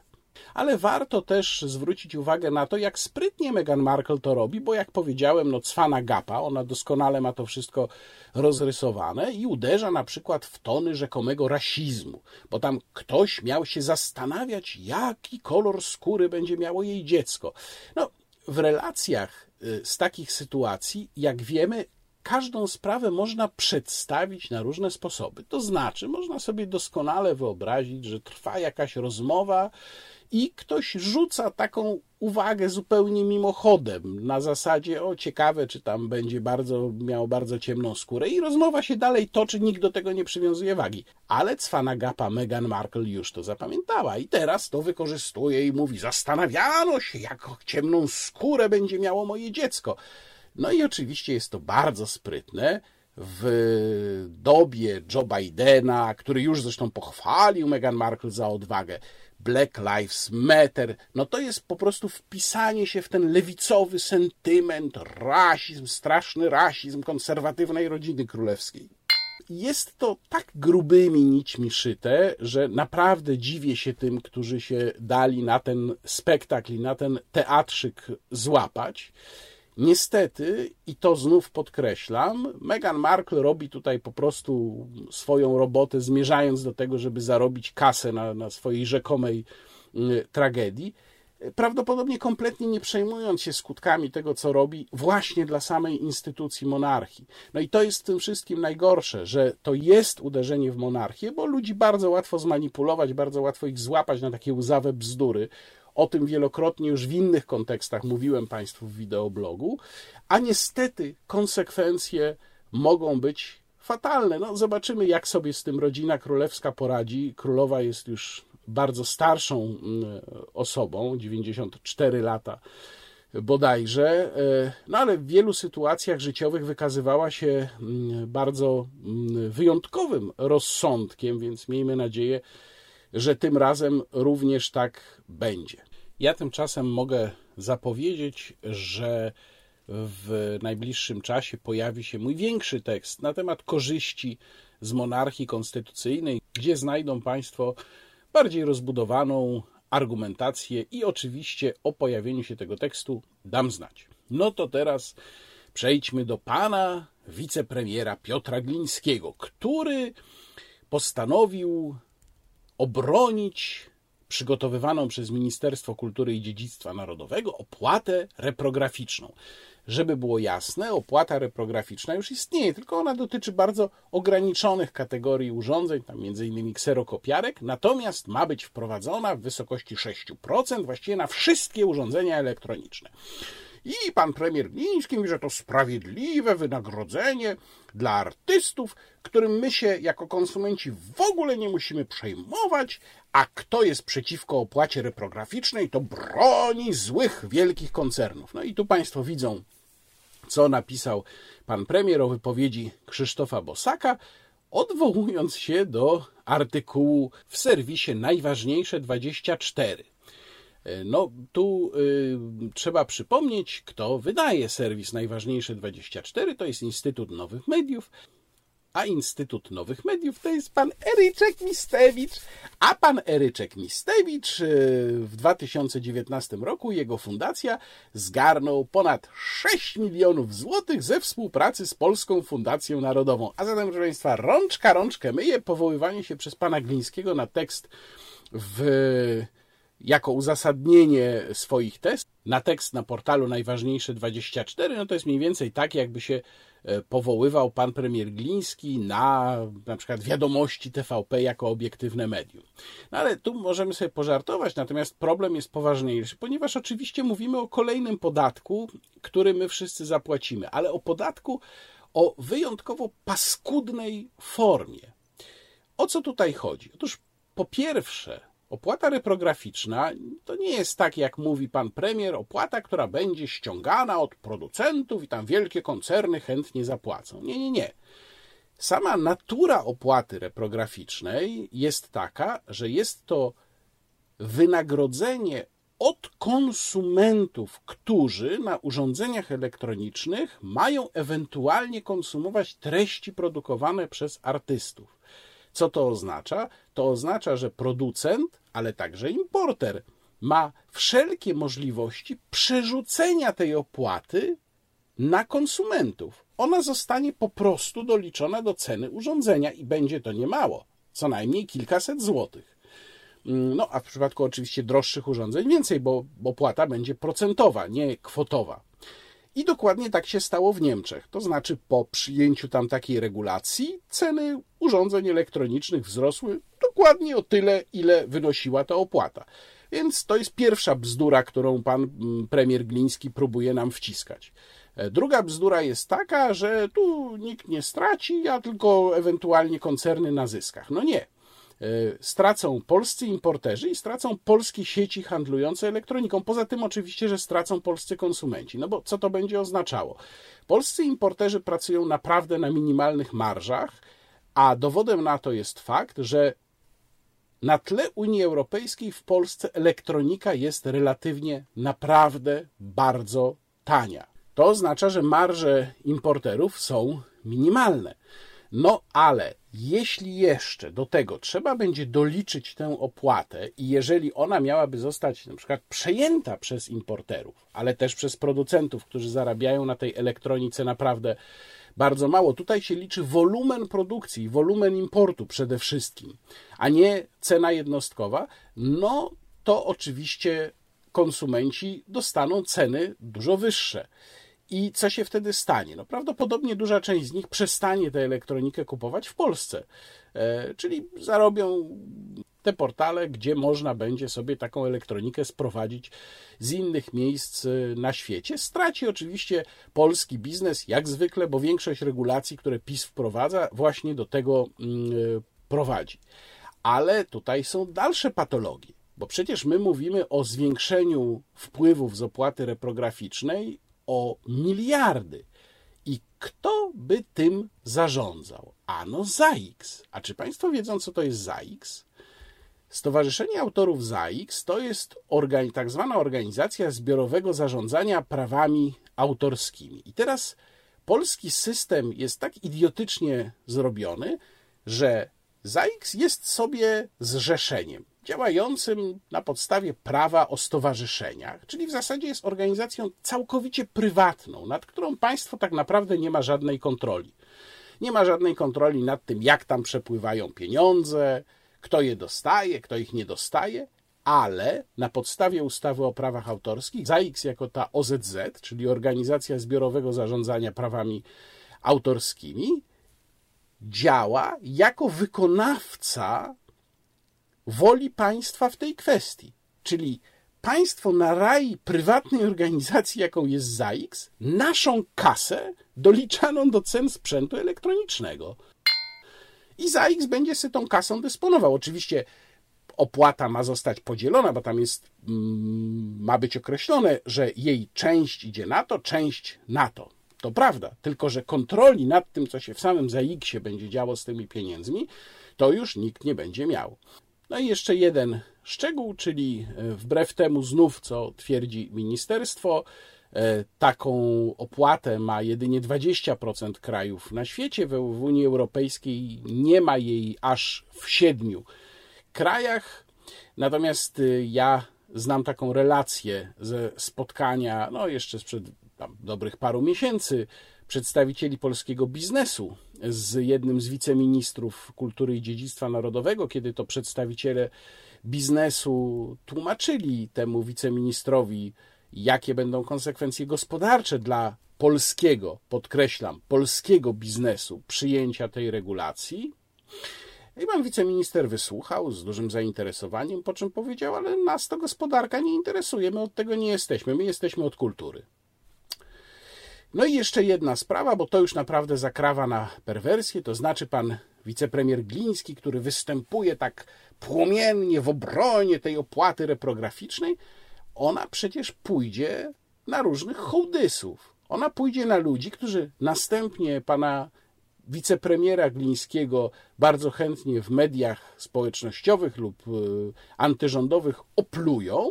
Ale warto też zwrócić uwagę na to, jak sprytnie Meghan Markle to robi, bo jak powiedziałem, no cwana gapa, ona doskonale ma to wszystko rozrysowane i uderza na przykład w tony rzekomego rasizmu, bo tam ktoś miał się zastanawiać, jaki kolor skóry będzie miało jej dziecko. No, w relacjach y, z takich sytuacji, jak wiemy, każdą sprawę można przedstawić na różne sposoby. To znaczy, można sobie doskonale wyobrazić, że trwa jakaś rozmowa i ktoś rzuca taką uwagę zupełnie mimochodem, na zasadzie, o ciekawe, czy tam będzie bardzo, miał bardzo ciemną skórę i rozmowa się dalej toczy, nikt do tego nie przywiązuje wagi. Ale cwana gapa Meghan Markle już to zapamiętała i teraz to wykorzystuje i mówi, zastanawiano się, jak ciemną skórę będzie miało moje dziecko. No i oczywiście jest to bardzo sprytne, w dobie Joe Bidena, który już zresztą pochwalił Meghan Markle za odwagę, Black Lives Matter, no to jest po prostu wpisanie się w ten lewicowy sentyment, rasizm, straszny rasizm konserwatywnej rodziny królewskiej. Jest to tak grubymi nićmi szyte, że naprawdę dziwię się tym, którzy się dali na ten spektakl i na ten teatrzyk złapać. Niestety, i to znów podkreślam, Meghan Markle robi tutaj po prostu swoją robotę, zmierzając do tego, żeby zarobić kasę na, na swojej rzekomej y, tragedii, prawdopodobnie kompletnie nie przejmując się skutkami tego, co robi, właśnie dla samej instytucji monarchii. No i to jest w tym wszystkim najgorsze, że to jest uderzenie w monarchię, bo ludzi bardzo łatwo zmanipulować, bardzo łatwo ich złapać na takie łzawe bzdury. O tym wielokrotnie już w innych kontekstach mówiłem Państwu w wideoblogu, a niestety konsekwencje mogą być fatalne. No, zobaczymy, jak sobie z tym rodzina królewska poradzi. Królowa jest już bardzo starszą mm, osobą, 94 lata bodajże, e, no ale w wielu sytuacjach życiowych wykazywała się mm, bardzo mm, wyjątkowym rozsądkiem, więc miejmy nadzieję, że tym razem również tak będzie. Ja tymczasem mogę zapowiedzieć, że w najbliższym czasie pojawi się mój większy tekst na temat korzyści z monarchii konstytucyjnej, gdzie znajdą Państwo bardziej rozbudowaną argumentację i oczywiście o pojawieniu się tego tekstu dam znać. No to teraz przejdźmy do pana wicepremiera Piotra Glińskiego, który postanowił obronić przygotowywaną przez Ministerstwo Kultury i Dziedzictwa Narodowego opłatę reprograficzną. Żeby było jasne, opłata reprograficzna już istnieje, tylko ona dotyczy bardzo ograniczonych kategorii urządzeń, tam m.in. kserokopiarek, natomiast ma być wprowadzona w wysokości 6%, właściwie na wszystkie urządzenia elektroniczne. I pan premier Gliński mówi, że to sprawiedliwe wynagrodzenie dla artystów, którym my się jako konsumenci w ogóle nie musimy przejmować, a kto jest przeciwko opłacie reprograficznej, to broni złych wielkich koncernów. No i tu państwo widzą, co napisał pan premier o wypowiedzi Krzysztofa Bosaka, odwołując się do artykułu w serwisie Najważniejsze 24 E, no, tu y, trzeba przypomnieć, kto wydaje serwis Najważniejsze 24, to jest Instytut Nowych Mediów, a Instytut Nowych Mediów to jest pan Eryczek Mistewicz. A pan Eryczek Mistewicz y, w 2019 roku jego fundacja zgarnął ponad 6 milionów złotych ze współpracy z Polską Fundacją Narodową. A zatem, proszę Państwa, rączka rączkę myje powoływanie się przez pana Glińskiego na tekst w jako uzasadnienie swoich testów na tekst na portalu Najważniejsze24, no to jest mniej więcej tak, jakby się e, powoływał pan premier Gliński na na przykład wiadomości TVP jako obiektywne medium. No ale tu możemy sobie pożartować, natomiast problem jest poważniejszy, ponieważ oczywiście mówimy o kolejnym podatku, który my wszyscy zapłacimy, ale o podatku o wyjątkowo paskudnej formie. O co tutaj chodzi? Otóż po pierwsze, Opłata reprograficzna to nie jest tak, jak mówi pan premier, opłata, która będzie ściągana od producentów i tam wielkie koncerny chętnie zapłacą. Nie, nie, nie. Sama natura opłaty reprograficznej jest taka, że jest to wynagrodzenie od konsumentów, którzy na urządzeniach elektronicznych mają ewentualnie konsumować treści produkowane przez artystów. Co to oznacza? To oznacza, że producent, ale także importer ma wszelkie możliwości przerzucenia tej opłaty na konsumentów. Ona zostanie po prostu doliczona do ceny urządzenia i będzie to niemało, co najmniej kilkaset złotych. No, a w przypadku oczywiście droższych urządzeń więcej, bo opłata będzie procentowa, nie kwotowa. I dokładnie tak się stało w Niemczech. To znaczy, po przyjęciu tam takiej regulacji, ceny urządzeń elektronicznych wzrosły dokładnie o tyle, ile wynosiła ta opłata. Więc to jest pierwsza bzdura, którą pan mm, premier Gliński próbuje nam wciskać. E, druga bzdura jest taka, że tu nikt nie straci, a tylko ewentualnie koncerny na zyskach. No nie. E, stracą polscy importerzy i stracą polskie sieci handlujące elektroniką. Poza tym oczywiście, że stracą polscy konsumenci. No bo co to będzie oznaczało? Polscy importerzy pracują naprawdę na minimalnych marżach, a dowodem na to jest fakt, że na tle Unii Europejskiej w Polsce elektronika jest relatywnie naprawdę bardzo tania. To oznacza, że marże importerów są minimalne. No ale jeśli jeszcze do tego trzeba będzie doliczyć tę opłatę i jeżeli ona miałaby zostać na przykład przejęta przez importerów, ale też przez producentów, którzy zarabiają na tej elektronice naprawdę bardzo mało. Tutaj się liczy wolumen produkcji, wolumen importu przede wszystkim, a nie cena jednostkowa. No to oczywiście konsumenci dostaną ceny dużo wyższe. I co się wtedy stanie? No prawdopodobnie duża część z nich przestanie tę elektronikę kupować w Polsce, e, czyli zarobią te portale, gdzie można będzie sobie taką elektronikę sprowadzić z innych miejsc y, na świecie. Straci oczywiście polski biznes, jak zwykle, bo większość regulacji, które PiS wprowadza, właśnie do tego mm, y, prowadzi. Ale tutaj są dalsze patologie, bo przecież my mówimy o zwiększeniu wpływów z opłaty reprograficznej o miliardy. I kto by tym zarządzał? Ano ZAIX. A czy Państwo wiedzą, co to jest ZAIX? Stowarzyszenie Autorów ZAIX to jest organi tak zwana organizacja zbiorowego zarządzania prawami autorskimi. I teraz polski system jest tak idiotycznie zrobiony, że ZAIX jest sobie zrzeszeniem działającym na podstawie prawa o stowarzyszeniach, czyli w zasadzie jest organizacją całkowicie prywatną, nad którą państwo tak naprawdę nie ma żadnej kontroli. Nie ma żadnej kontroli nad tym, jak tam przepływają pieniądze, kto je dostaje, kto ich nie dostaje, ale na podstawie ustawy o prawach autorskich ZAIX jako ta OZZ, czyli Organizacja Zbiorowego Zarządzania Prawami Autorskimi, działa jako wykonawca woli państwa w tej kwestii. Czyli państwo na raj prywatnej organizacji, jaką jest ZAIX, naszą kasę doliczaną do cen sprzętu elektronicznego i ZAX będzie sobie tą kasą dysponował. Oczywiście opłata ma zostać podzielona, bo tam jest, mm, ma być określone, że jej część idzie na to, część na to. To prawda, tylko że kontroli nad tym, co się w samym ZAX-ie będzie działo z tymi pieniędzmi, to już nikt nie będzie miał. No i jeszcze jeden szczegół, czyli e, wbrew temu znów, co twierdzi ministerstwo, E, taką opłatę ma jedynie 20% krajów na świecie. W Unii Europejskiej nie ma jej aż w siedmiu krajach. Natomiast y, ja znam taką relację ze spotkania, no jeszcze sprzed tam, dobrych paru miesięcy, przedstawicieli polskiego biznesu z jednym z wiceministrów kultury i dziedzictwa narodowego, kiedy to przedstawiciele biznesu tłumaczyli temu wiceministrowi, jakie będą konsekwencje gospodarcze dla polskiego, podkreślam, polskiego biznesu przyjęcia tej regulacji. I pan wiceminister wysłuchał z dużym zainteresowaniem, po czym powiedział: Ale nas to gospodarka nie interesuje, my od tego nie jesteśmy, my jesteśmy od kultury. No i jeszcze jedna sprawa, bo to już naprawdę zakrawa na perwersję, to znaczy pan wicepremier Gliński, który występuje tak płomiennie w obronie tej opłaty reprograficznej, ona przecież pójdzie na różnych hołdysów. Ona pójdzie na ludzi, którzy następnie pana wicepremiera Glińskiego bardzo chętnie w mediach społecznościowych lub e, antyrządowych oplują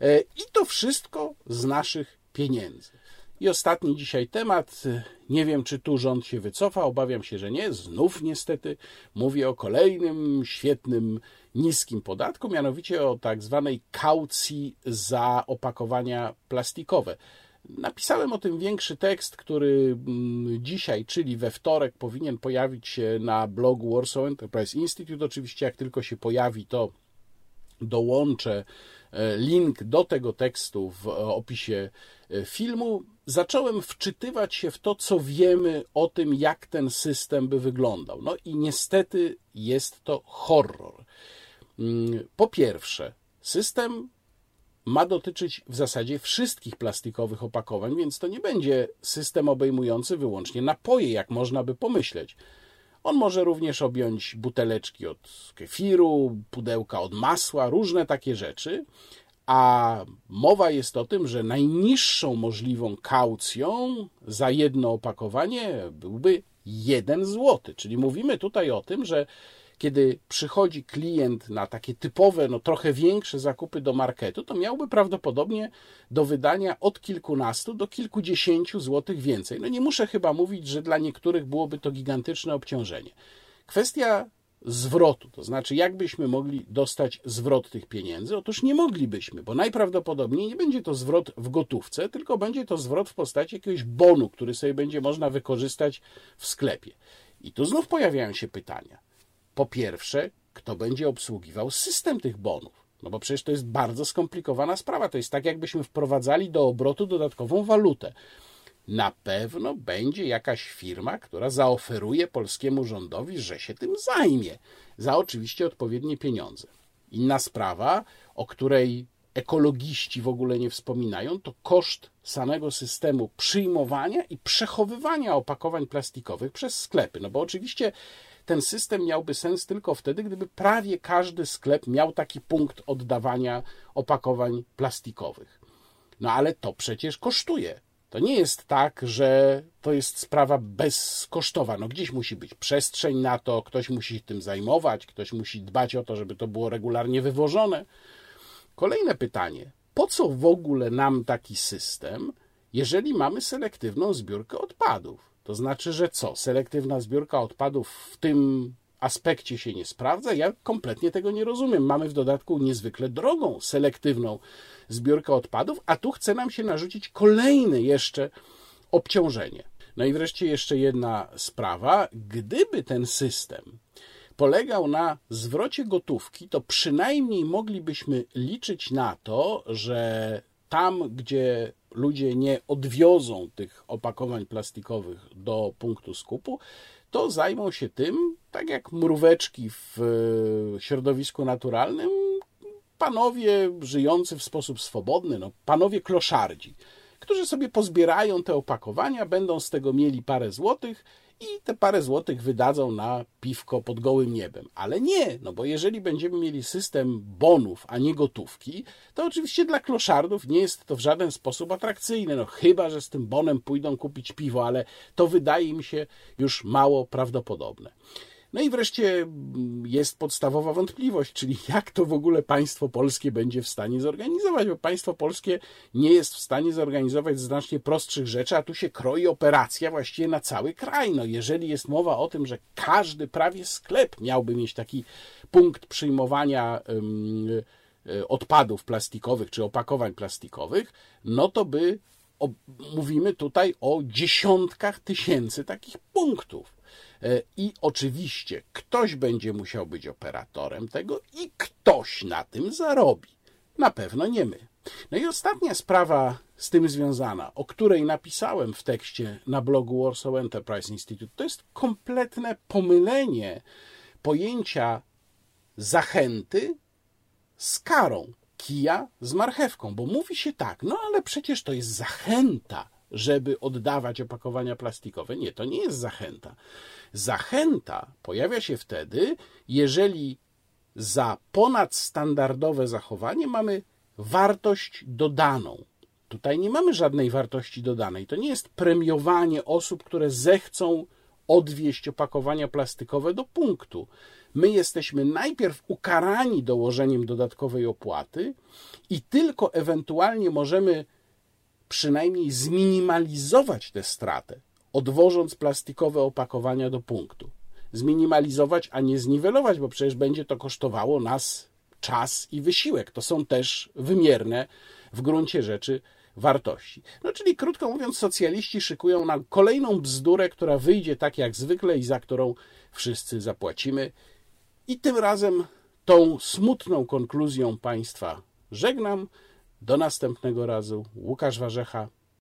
e, i to wszystko z naszych pieniędzy. I ostatni dzisiaj temat. Nie wiem, czy tu rząd się wycofa. Obawiam się, że nie. Znów niestety mówię o kolejnym świetnym, niskim podatku, mianowicie o tak zwanej kaucji za opakowania plastikowe. Napisałem o tym większy tekst, który mm, dzisiaj, czyli we wtorek, powinien pojawić się na blogu Warsaw Enterprise Institute. Oczywiście, jak tylko się pojawi, to dołączę e, link do tego tekstu w opisie e, filmu. Zacząłem wczytywać się w to, co wiemy o tym, jak ten system by wyglądał. No i niestety jest to horror. Mm, po pierwsze, system ma dotyczyć w zasadzie wszystkich plastikowych opakowań, więc to nie będzie system obejmujący wyłącznie napoje, jak można by pomyśleć. On może również objąć buteleczki od kefiru, pudełka od masła, różne takie rzeczy. A mowa jest o tym, że najniższą możliwą kaucją za jedno opakowanie byłby 1 zł. Czyli mówimy tutaj o tym, że kiedy przychodzi klient na takie typowe, no trochę większe zakupy do marketu, to miałby prawdopodobnie do wydania od kilkunastu do kilkudziesięciu złotych więcej. No nie muszę chyba mówić, że dla niektórych byłoby to gigantyczne obciążenie. Kwestia zwrotu, to znaczy jakbyśmy mogli dostać zwrot tych pieniędzy? Otóż nie moglibyśmy, bo najprawdopodobniej nie będzie to zwrot w gotówce, tylko będzie to zwrot w postaci jakiegoś bonu, który sobie będzie można wykorzystać w sklepie. I tu znów pojawiają się pytania po pierwsze, kto będzie obsługiwał system tych bonów? No bo przecież to jest bardzo skomplikowana sprawa. To jest tak, jakbyśmy wprowadzali do obrotu dodatkową walutę. Na pewno będzie jakaś firma, która zaoferuje polskiemu rządowi, że się tym zajmie, za oczywiście odpowiednie pieniądze. Inna sprawa, o której ekologiści w ogóle nie wspominają, to koszt samego systemu przyjmowania i przechowywania opakowań plastikowych przez sklepy. No bo oczywiście ten system miałby sens tylko wtedy, gdyby prawie każdy sklep miał taki punkt oddawania opakowań plastikowych. No ale to przecież kosztuje. To nie jest tak, że to jest sprawa bezkosztowa. No gdzieś musi być przestrzeń na to, ktoś musi się tym zajmować, ktoś musi dbać o to, żeby to było regularnie wywożone. Kolejne pytanie: po co w ogóle nam taki system, jeżeli mamy selektywną zbiórkę odpadów? To znaczy, że co? Selektywna zbiórka odpadów w tym aspekcie się nie sprawdza? Ja kompletnie tego nie rozumiem. Mamy w dodatku niezwykle drogą selektywną zbiórkę odpadów, a tu chce nam się narzucić kolejne jeszcze obciążenie. No i wreszcie jeszcze jedna sprawa. Gdyby ten system polegał na zwrocie gotówki, to przynajmniej moglibyśmy liczyć na to, że tam, gdzie ludzie nie odwiozą tych opakowań plastikowych do punktu skupu, to zajmą się tym, tak jak mróweczki w e, środowisku naturalnym, panowie żyjący w sposób swobodny, no, panowie kloszardzi, którzy sobie pozbierają te opakowania, będą z tego mieli parę złotych i te parę złotych wydadzą na piwko pod gołym niebem. Ale nie, no bo jeżeli będziemy mieli system bonów, a nie gotówki, to oczywiście dla kloszardów nie jest to w żaden sposób atrakcyjne. No chyba, że z tym bonem pójdą kupić piwo, ale to wydaje mi się już mało prawdopodobne. No i wreszcie mm, jest podstawowa wątpliwość, czyli jak to w ogóle państwo polskie będzie w stanie zorganizować, bo państwo polskie nie jest w stanie zorganizować znacznie prostszych rzeczy, a tu się kroi operacja właściwie na cały kraj. No jeżeli jest mowa o tym, że każdy prawie sklep miałby mieć taki punkt przyjmowania e, odpadów plastikowych czy opakowań plastikowych, no to by mówimy tutaj o dziesiątkach tysięcy takich punktów. E, I oczywiście ktoś będzie musiał być operatorem tego i ktoś na tym zarobi. Na pewno nie my. No i ostatnia sprawa z tym związana, o której napisałem w tekście na blogu Warsaw Enterprise Institute, to jest kompletne pomylenie pojęcia zachęty z karą, kija z marchewką, bo mówi się tak, no ale przecież to jest zachęta, żeby oddawać opakowania plastikowe. Nie, to nie jest zachęta. Zachęta pojawia się wtedy, jeżeli za ponadstandardowe zachowanie mamy wartość dodaną. Tutaj nie mamy żadnej wartości dodanej. To nie jest premiowanie osób, które zechcą odwieźć opakowania plastikowe do punktu. My jesteśmy najpierw ukarani dołożeniem dodatkowej opłaty i tylko ewentualnie możemy przynajmniej zminimalizować tę stratę, odwożąc plastikowe opakowania do punktu. Zminimalizować, a nie zniwelować, bo przecież będzie to kosztowało nas czas i wysiłek. To są też wymierne w gruncie rzeczy wartości. No czyli krótko mówiąc, socjaliści szykują nam kolejną bzdurę, która wyjdzie tak jak zwykle i za którą wszyscy zapłacimy. I tym razem tą smutną konkluzją Państwa żegnam. Do następnego razu. Łukasz Warzecha.